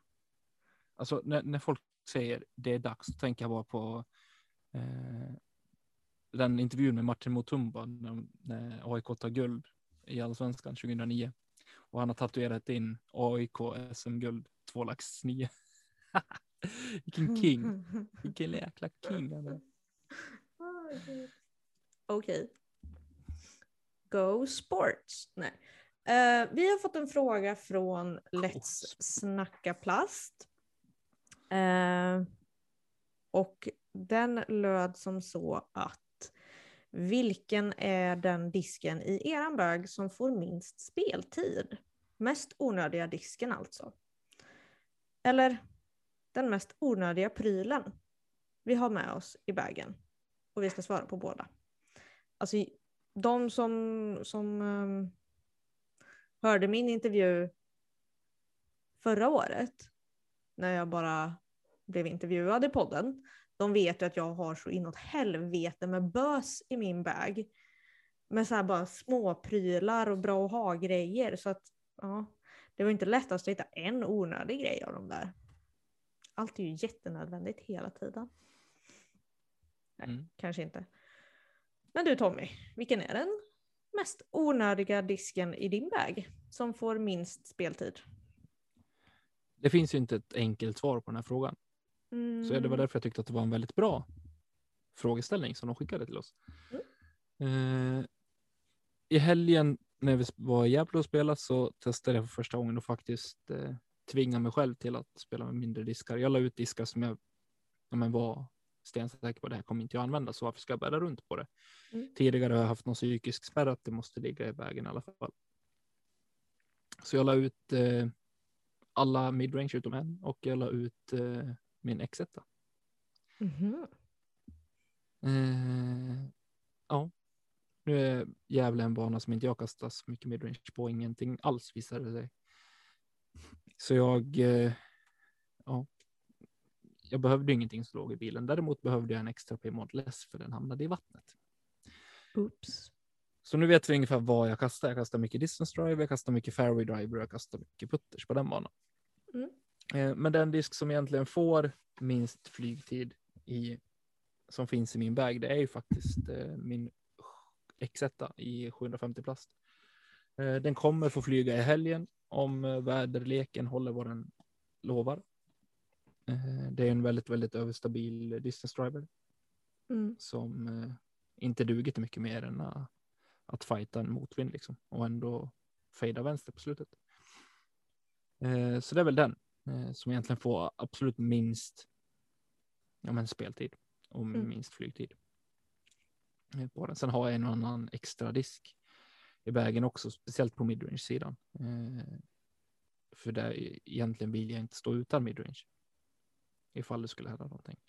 Alltså när, när folk säger det är dags, så tänker jag bara på eh, den intervjun med Martin Mutumba när, när AIK tar guld i allsvenskan 2009. Och han har tatuerat in AIK SM-guld 2 lax 9. Vilken king. Vilken jäkla king han är. Okej. Go sports. Nej. Eh, vi har fått en fråga från Let's snacka plast. Eh, och den löd som så att vilken är den disken i eran bög som får minst speltid? Mest onödiga disken alltså. Eller den mest onödiga prylen vi har med oss i bagen. Och vi ska svara på båda. Alltså de som, som um, hörde min intervju förra året, när jag bara blev intervjuad i podden, de vet ju att jag har så inåt helvete med bös i min bag. Med så här bara småprylar och bra att ha-grejer. Så att, ja, det var inte lättast att hitta en onödig grej av de där. Allt är ju jättenödvändigt hela tiden. Nej, Mm. kanske inte. Men du Tommy, vilken är den mest onödiga disken i din bag som får minst speltid? Det finns ju inte ett enkelt svar på den här frågan. Mm. Så det var därför jag tyckte att det var en väldigt bra frågeställning som de skickade till oss. Eh, I helgen när vi var i Gävle och spelade så testade jag för första gången och faktiskt eh, tvinga mig själv till att spela med mindre diskar. Jag la ut diskar som jag ja, men var stensäker på det här kommer inte jag använda så varför ska jag bära runt på det? Mm. Tidigare har jag haft någon psykisk spärr att det måste ligga i vägen i alla fall. Så jag la ut eh, alla midrange utom en och jag la ut eh, min X1. Mhm. Eh, ja, nu är Gävle en bana som inte jag kastar så mycket midrange på, ingenting alls visade det sig. Så jag, eh, ja, jag behövde ingenting som låg i bilen. Däremot behövde jag en extra P modless för den hamnade i vattnet. Oops. Så nu vet vi ungefär vad jag kastar. Jag kastar mycket distance drive, jag kastar mycket fairway driver jag kastar mycket putters på den banan. Mm. Eh, Men den disk som egentligen får minst flygtid i som finns i min bag, det är ju faktiskt eh, min X1 i 750 plast. Den kommer få flyga i helgen om eh, väderleken håller vad den lovar. Eh, Det är en väldigt, väldigt överstabil distance driver Mm. som eh, inte duger till mycket mer än att, fighta en motvind liksom och ändå fejda vänster på slutet. Så det är väl den som egentligen får absolut minst ja, men speltid och Mm. minst flygtid. På den. Sen har jag en och annan extra disk i vägen också, speciellt på midrange sidan. Eh, för där e- egentligen vill jag inte stå utan midrange. Ifall det skulle hända någonting.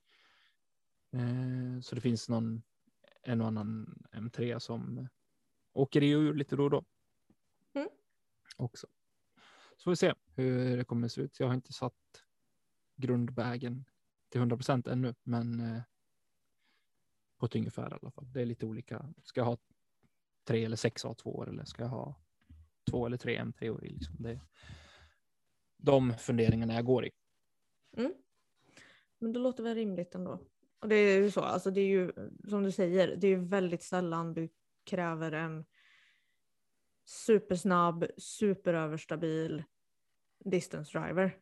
Eh, så det finns någon en och annan M3 som åker i och ur lite då och då. Mm. Också. Så får vi se hur det kommer se ut. Jag har inte satt grundvägen till 100 procent ännu, men eh, på ett ungefär i alla fall. Det är lite olika. Ska jag ha tre eller sex A2 eller ska jag ha två eller tre M3 i? Liksom det, de funderingarna jag går i. Mm. Men det låter väl rimligt ändå. Och det är ju så, alltså det är ju som du säger, det är ju väldigt sällan du kräver en supersnabb, superöverstabil distance driver.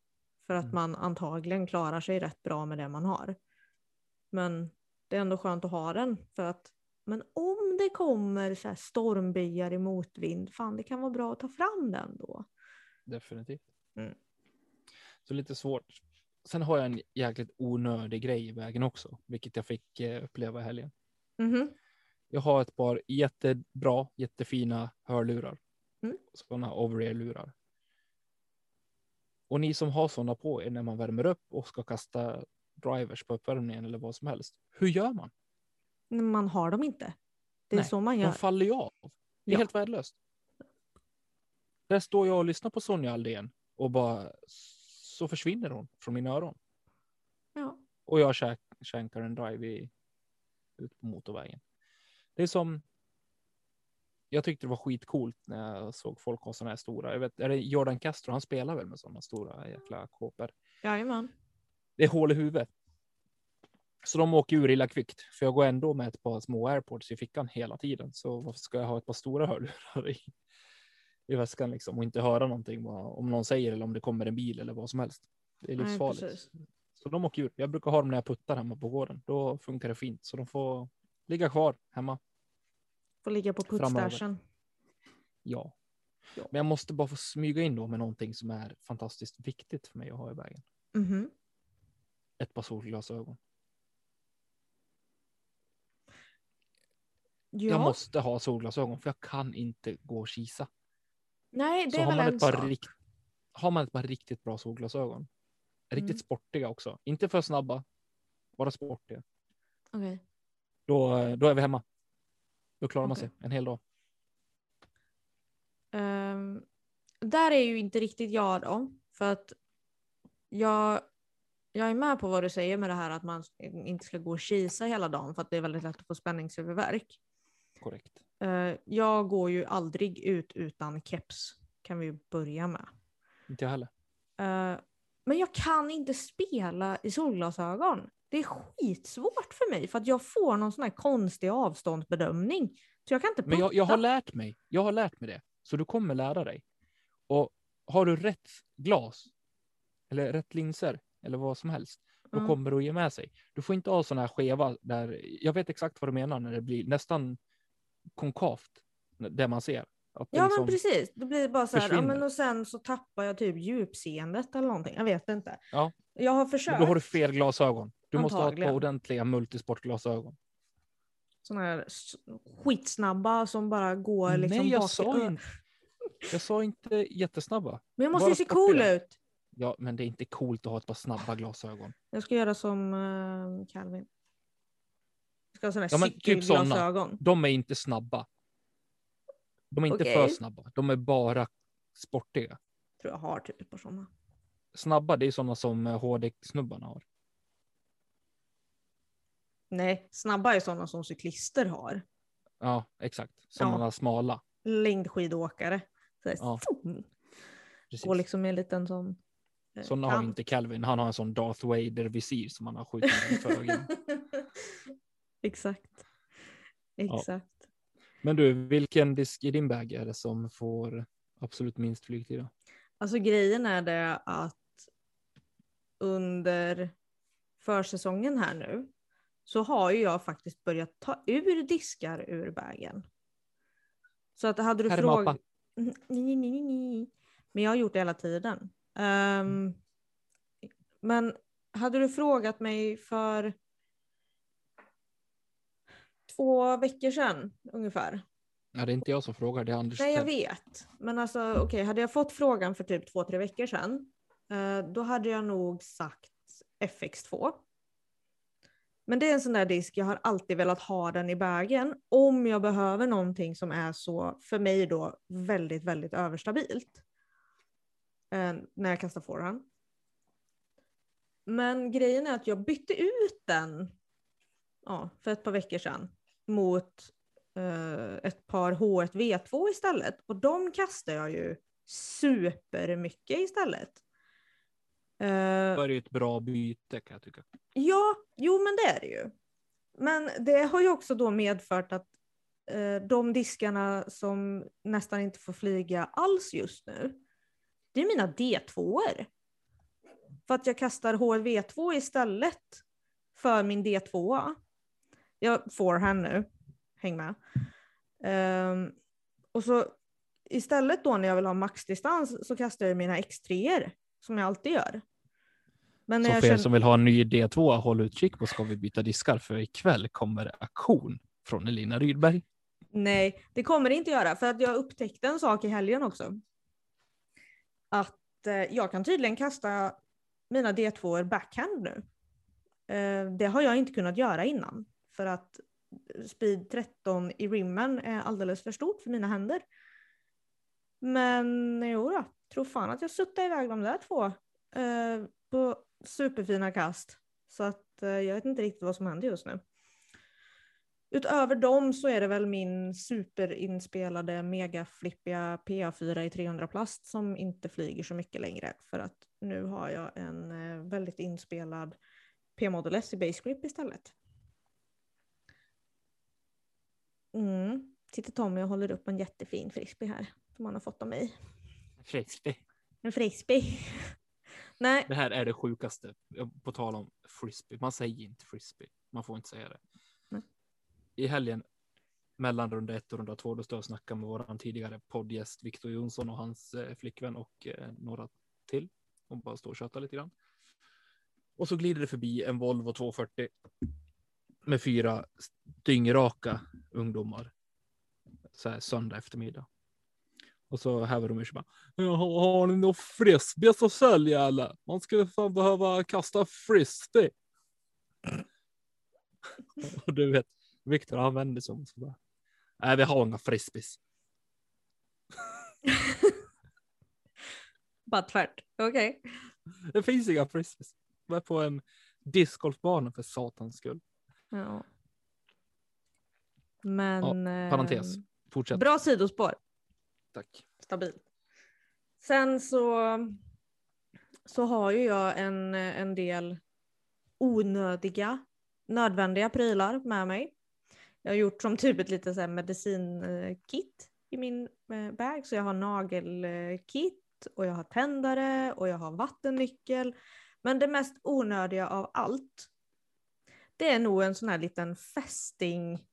För att Mm. man antagligen klarar sig rätt bra med det man har. Men det är ändå skönt att ha den för att Men om det kommer så här stormbyar i motvind, fan det kan vara bra att ta fram den då. Definitivt. Mm. Så lite svårt. Sen har jag en jäkligt onödig grej i vägen också, vilket jag fick eh, uppleva i helgen. Mhm. Jag har ett par jättebra, jättefina hörlurar. Mm. Sådana over-ear-lurar. Och ni som har sådana på er när man värmer upp och ska kasta drivers på uppvärmningen eller vad som helst. Hur gör man? Man har dem inte. Det är Nej, så man De gör. faller ju av. Det är Ja. helt värdelöst. Där står jag och lyssnar på Sonja Aldén och bara så försvinner hon från mina öron. Ja. Och jag känkar en drive i, ut på motorvägen. Det är som. Jag tyckte det var skitcoolt när jag såg folk ha sådana här stora. Jag vet, är det Jordan Castro? Han spelar väl med sådana stora jäkla kåpor. Jajamän. Det är hål i huvudet. Så de åker ur illa kvickt. För jag går ändå med ett par små airpods i fickan hela tiden. Så varför ska jag ha ett par stora hörlurar i, i väskan liksom och inte höra någonting vad, om någon säger eller om det kommer en bil eller vad som helst. Det är Nej, livsfarligt. precis. så de åker ur. Jag brukar ha dem när jag puttar hemma på gården. Då funkar det fint. Så de får ligga kvar hemma. Får ligga på Framöver. puttstashen. Ja. Ja. Men jag måste bara få smyga in då med någonting som är fantastiskt viktigt för mig att ha i vägen. Mhm. Ett par solglasögon. Ja. Jag måste ha solglasögon för jag kan inte gå och kisa. Nej, det Så är har väl man, en ett par sak. rikt, har man ett par riktigt bra solglasögon. Riktigt Mm. sportiga också. Inte för snabba. Bara sportiga. Okej. Då, då är vi hemma. Då klarar man Okej. sig en hel dag. Ehm, där är ju inte riktigt jag då. För att jag, jag är med på vad du säger med det här att man inte ska gå och kisa hela dagen för att det är väldigt lätt att få spänningshuvudvärk. Korrekt. Eh, jag går ju aldrig ut utan keps. Kan vi börja med. Inte jag heller. Eh, men jag kan inte spela i solglasögon. Det är skitsvårt för mig för att jag får någon sån här konstig avståndsbedömning. Så jag kan inte Men jag, jag har lärt mig. Jag har lärt mig det. Så du kommer lära dig. Och har du rätt glas eller rätt linser eller vad som helst, då Mm. kommer det att ge med sig. Du får inte ha sådana här skeva där. Jag vet exakt vad du menar när det blir nästan konkavt det man ser. Att Ja liksom- men precis, det blir bara så här, ja, men och sen så tappar jag typ djupseendet eller någonting, jag vet inte. Ja. Jag har försökt. då har du fel glasögon. Du måste ha ett par Antagligen. ordentliga multisportglasögon. Såna här skitsnabba som bara går liksom Nej, jag bak sa inte. Jag sa inte jättesnabba. Men jag måste bara ju se cool ut. Ja, men det är inte coolt att ha ett par snabba glasögon. Jag ska göra som uh, Calvin. Jag ska ha här Ja, typ cykelglasögon. De är inte snabba. De är inte Okej. för snabba. De är bara sportiga. Tror jag har typ ett par såna. Snabba, det är sådana som eh, HD-snubbarna har. Nej, snabba är såna som cyklister har. Ja, exakt. Sådana Ja. smala. Längdskidåkare. Så Ja. Går liksom en liten sån... eh, Sådana har inte Calvin. Han har en sån Darth Vader-visir som han har skjutit för ögonen. Exakt. Exakt. Men du, vilken disk i din bag är det som får absolut minst flygtid? Då? Alltså grejen är det att under försäsongen här nu så har ju jag faktiskt börjat ta ur diskar ur bagen. Så att hade du frågat... nej. Men jag har gjort det hela tiden. Ehm, men hade du frågat mig för två veckor sedan ungefär. Ja, det är inte jag som frågar, det är Anders. Nej, jag vet. Men alltså okej, hade jag fått frågan för typ två, tre veckor sedan, eh, då hade jag nog sagt FX2. Men det är en sån där disk, jag har alltid velat ha den i bagen om jag behöver någonting som är så, för mig då, väldigt, väldigt överstabilt. Eh, när jag kastar forehand. Men grejen är att jag bytte ut den ja, för ett par veckor sedan mot eh, ett par H1 V2 istället. Och de kastar jag ju supermycket istället. Eh, Då är det ju ett bra byte kan jag tycka. Ja, jo men det är det ju. Men det har ju också då medfört att eh, de diskarna som nästan inte får flyga alls just nu, det är mina D2-er. För att jag kastar HLV2 istället för min D2. Jag får här nu. häng med. Ehm, och så istället då när jag vill ha maxdistans så kastar jag mina X3 som jag alltid gör. Men Så för er känner- som vill ha en ny D2, håll utkik på Ska vi byta diskar? För ikväll kommer aktion från Elina Rydberg. Nej, det kommer det inte göra för att jag upptäckte en sak i helgen också. Att eh, jag kan tydligen kasta mina D2 backhand nu. Eh, det har jag inte kunnat göra innan för att speed 13 i rimmen är alldeles för stort för mina händer. Men jo då, tror fan att jag suttade iväg de där två eh, på superfina kast. Så att eh, jag vet inte riktigt vad som händer just nu. Utöver dem så är det väl min superinspelade megaflippiga PA4 i 300 plast som inte flyger så mycket längre för att nu har jag en eh, väldigt inspelad P-Model S i Base Grip istället. Mm. Sitter Tommy och håller upp en jättefin frisbee här som han har fått av mig. Frisbee. En frisbee. Nej, Det här är det sjukaste. På tal om frisbee. Man säger inte frisbee. Man får inte säga det. Nej. I helgen mellan runda ett och runda två, då står jag och snackar med våran tidigare poddgäst Viktor Jonsson och hans eh, flickvän och eh, några till. Och bara står och tjötar lite grann. Och så glider det förbi en Volvo 240 med fyra dyngraka ungdomar. Så här söndag eftermiddag. Och så häver de ur sig bara. "Ja, Har, ni någon frisbee att sälja eller? Man skulle fan behöva kasta frisbee. och du vet, Viktor han vänder sig om så bara. Nej, vi har inga frisbees. bara tvärt. Okej. Det finns inga frisbees. Vi är på en discgolfbana för satans skull. Ja. Men... eh, Parentes. Fortsätt. Bra sidospår. Tack. Stabilt. Sen så, så har ju jag en, en del onödiga, nödvändiga prylar med mig. Jag har gjort som typ ett litet så medicinkit i min eh, bag. Så jag har nagelkit och jag har tändare och jag har vattennyckel. Men det mest onödiga av allt, det är nog en sån här liten fästing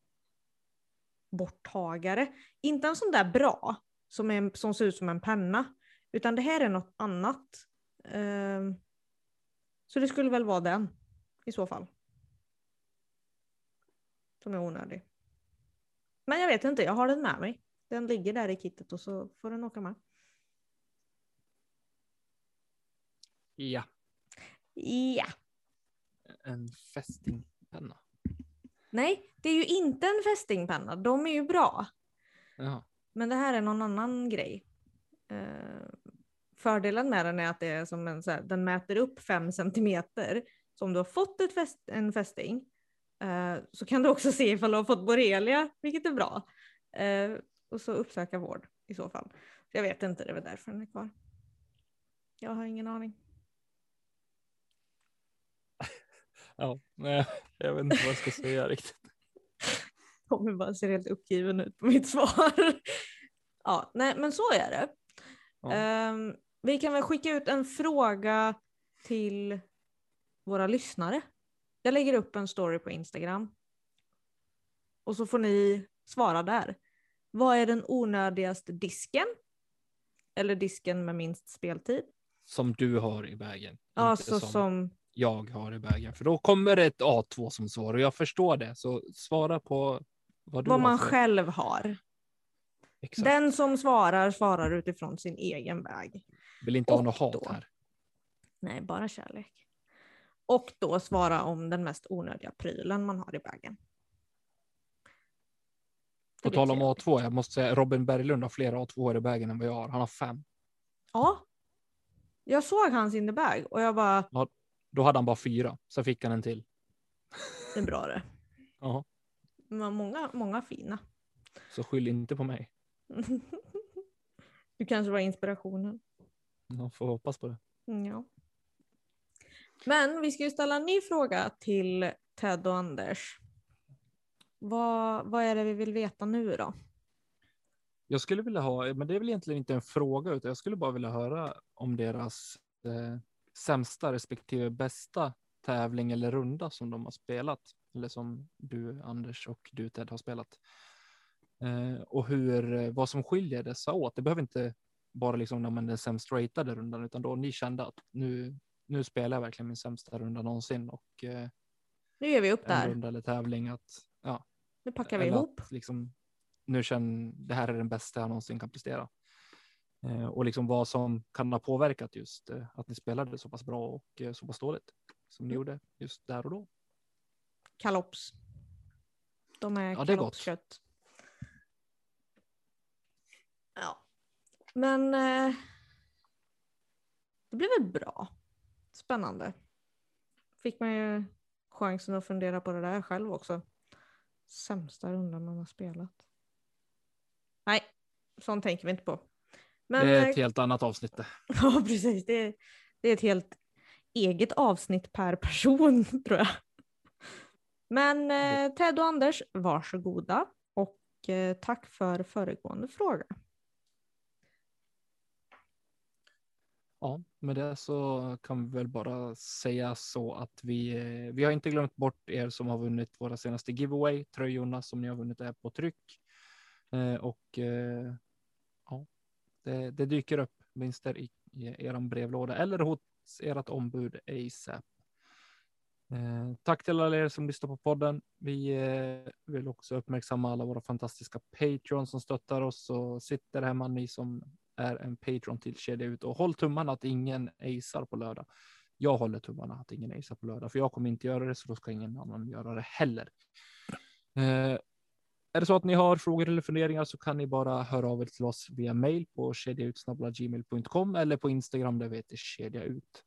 borttagare. Inte en sån där bra som, är, som ser ut som en penna, utan det här är något annat. Ehm, så det skulle väl vara den i så fall. Som är onödig. Men jag vet inte, jag har den med mig. Den ligger där i kittet och så får den åka med. Ja, Ja. en fästingpenna. Nej, det är ju inte en fästingpenna. De är ju bra. Jaha. Men det här är någon annan grej. Eh, fördelen med den är att det är som en, så här, den mäter upp fem centimeter. Så om du har fått ett fäst, en fästing eh, så kan du också se ifall du har fått borrelia, vilket är bra. Eh, och så uppsöka vård i så fall. Jag vet inte, det väl därför den är kvar. Jag har ingen aning. Ja, nej, jag vet inte vad jag ska säga riktigt. Tommy bara ser helt uppgiven ut på mitt svar. ja, nej men så är det. Ja. Ehm, vi kan väl skicka ut en fråga till våra lyssnare. Jag lägger upp en story på Instagram. Och så får ni svara där. Vad är den onödigaste disken? Eller disken med minst speltid? Som du har i vägen. Alltså som... jag har i vägen. För då kommer det ett A2 som svar och jag förstår det. Så svara på vad du vad har man för- själv har. Exakt. Den som svarar svarar utifrån sin egen väg. Vill inte ha och något hat då- här. Nej, bara kärlek. Och då svara om den mest onödiga prylen man har i. Det På tal om trevligt. A2, jag måste säga Robin Berglund har fler A2 i vägen än vad jag har. Han har fem. Ja. Jag såg hans in the bag och jag bara, Då hade han bara fyra. Så fick han en till. det är bra det. Ja, många, många fina. så skyll inte på mig. Du kanske var inspirationen. Jag får hoppas på det. Ja. Men vi ska ju ställa en ny fråga till Ted och Anders. Vad, vad är det vi vill veta nu då? Jag skulle vilja ha, men det är väl egentligen inte en fråga, utan jag skulle bara vilja höra om deras eh, sämsta respektive bästa tävling eller runda som de har spelat. Eller som du Anders och du Ted har spelat. Eh, och hur, vad som skiljer dessa åt. Det behöver inte bara liksom när man är sämst ratade rundan, utan då ni kände att nu, nu spelar jag verkligen min sämsta runda någonsin och eh, Nu ger vi upp där. runda eller tävling att ja, Nu packar vi ihop. Liksom, nu känner det här är den bästa jag någonsin kan prestera. Eh, och liksom vad som kan ha påverkat just eh, att ni spelade så pass bra och eh, så pass dåligt som Mm. ni gjorde just där och då. Kalops. De är Ja, det kalopskött. Ja, men eh, det blev väl bra. Spännande. Fick man ju chansen att fundera på det där själv också. Sämsta rundan man har spelat. Nej, sånt tänker vi inte på. Men, det är eh, ett helt annat avsnitt. Ja, precis. Det är, det är ett helt eget avsnitt per person, tror jag. Men eh, Ted och Anders, varsågoda. Och eh, tack för föregående fråga. Ja, med det så kan vi väl bara säga så att vi, eh, vi har inte glömt bort er som har vunnit våra senaste giveaway. Tröjorna som ni har vunnit är på tryck. Eh, och eh, det, det dyker upp vinster i, i er brevlåda eller hos ert ombud ASAP. Eh, tack till alla er som lyssnar på podden. Vi eh, vill också uppmärksamma alla våra fantastiska Patreon som stöttar oss och sitter hemma ni som är en Patreon till Kedja Ut och håll tummarna att ingen acear på lördag. Jag håller tummarna att ingen acear på lördag, för jag kommer inte göra det, så då ska ingen annan göra det heller. Eh, är det så att ni har frågor eller funderingar så kan ni bara höra av er till oss via mail på kedjautsnabblagmail.com eller på Instagram där vi heter kedja ut.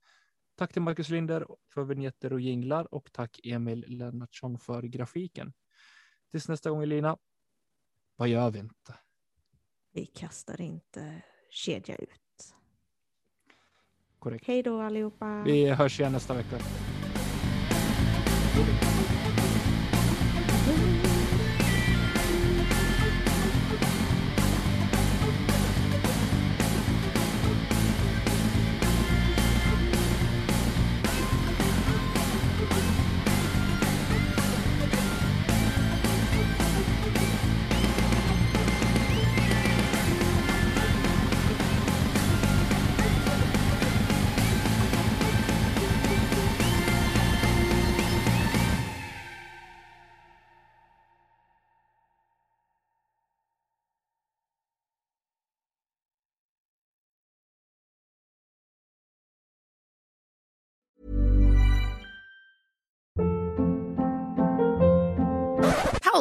Tack till Marcus Linder för vignetter och jinglar och tack Emil Lennartsson för grafiken. Tills nästa gång Elina. Vad gör vi inte? Vi kastar inte kedja ut. Korrekt. Hej då allihopa. Vi hörs igen nästa vecka.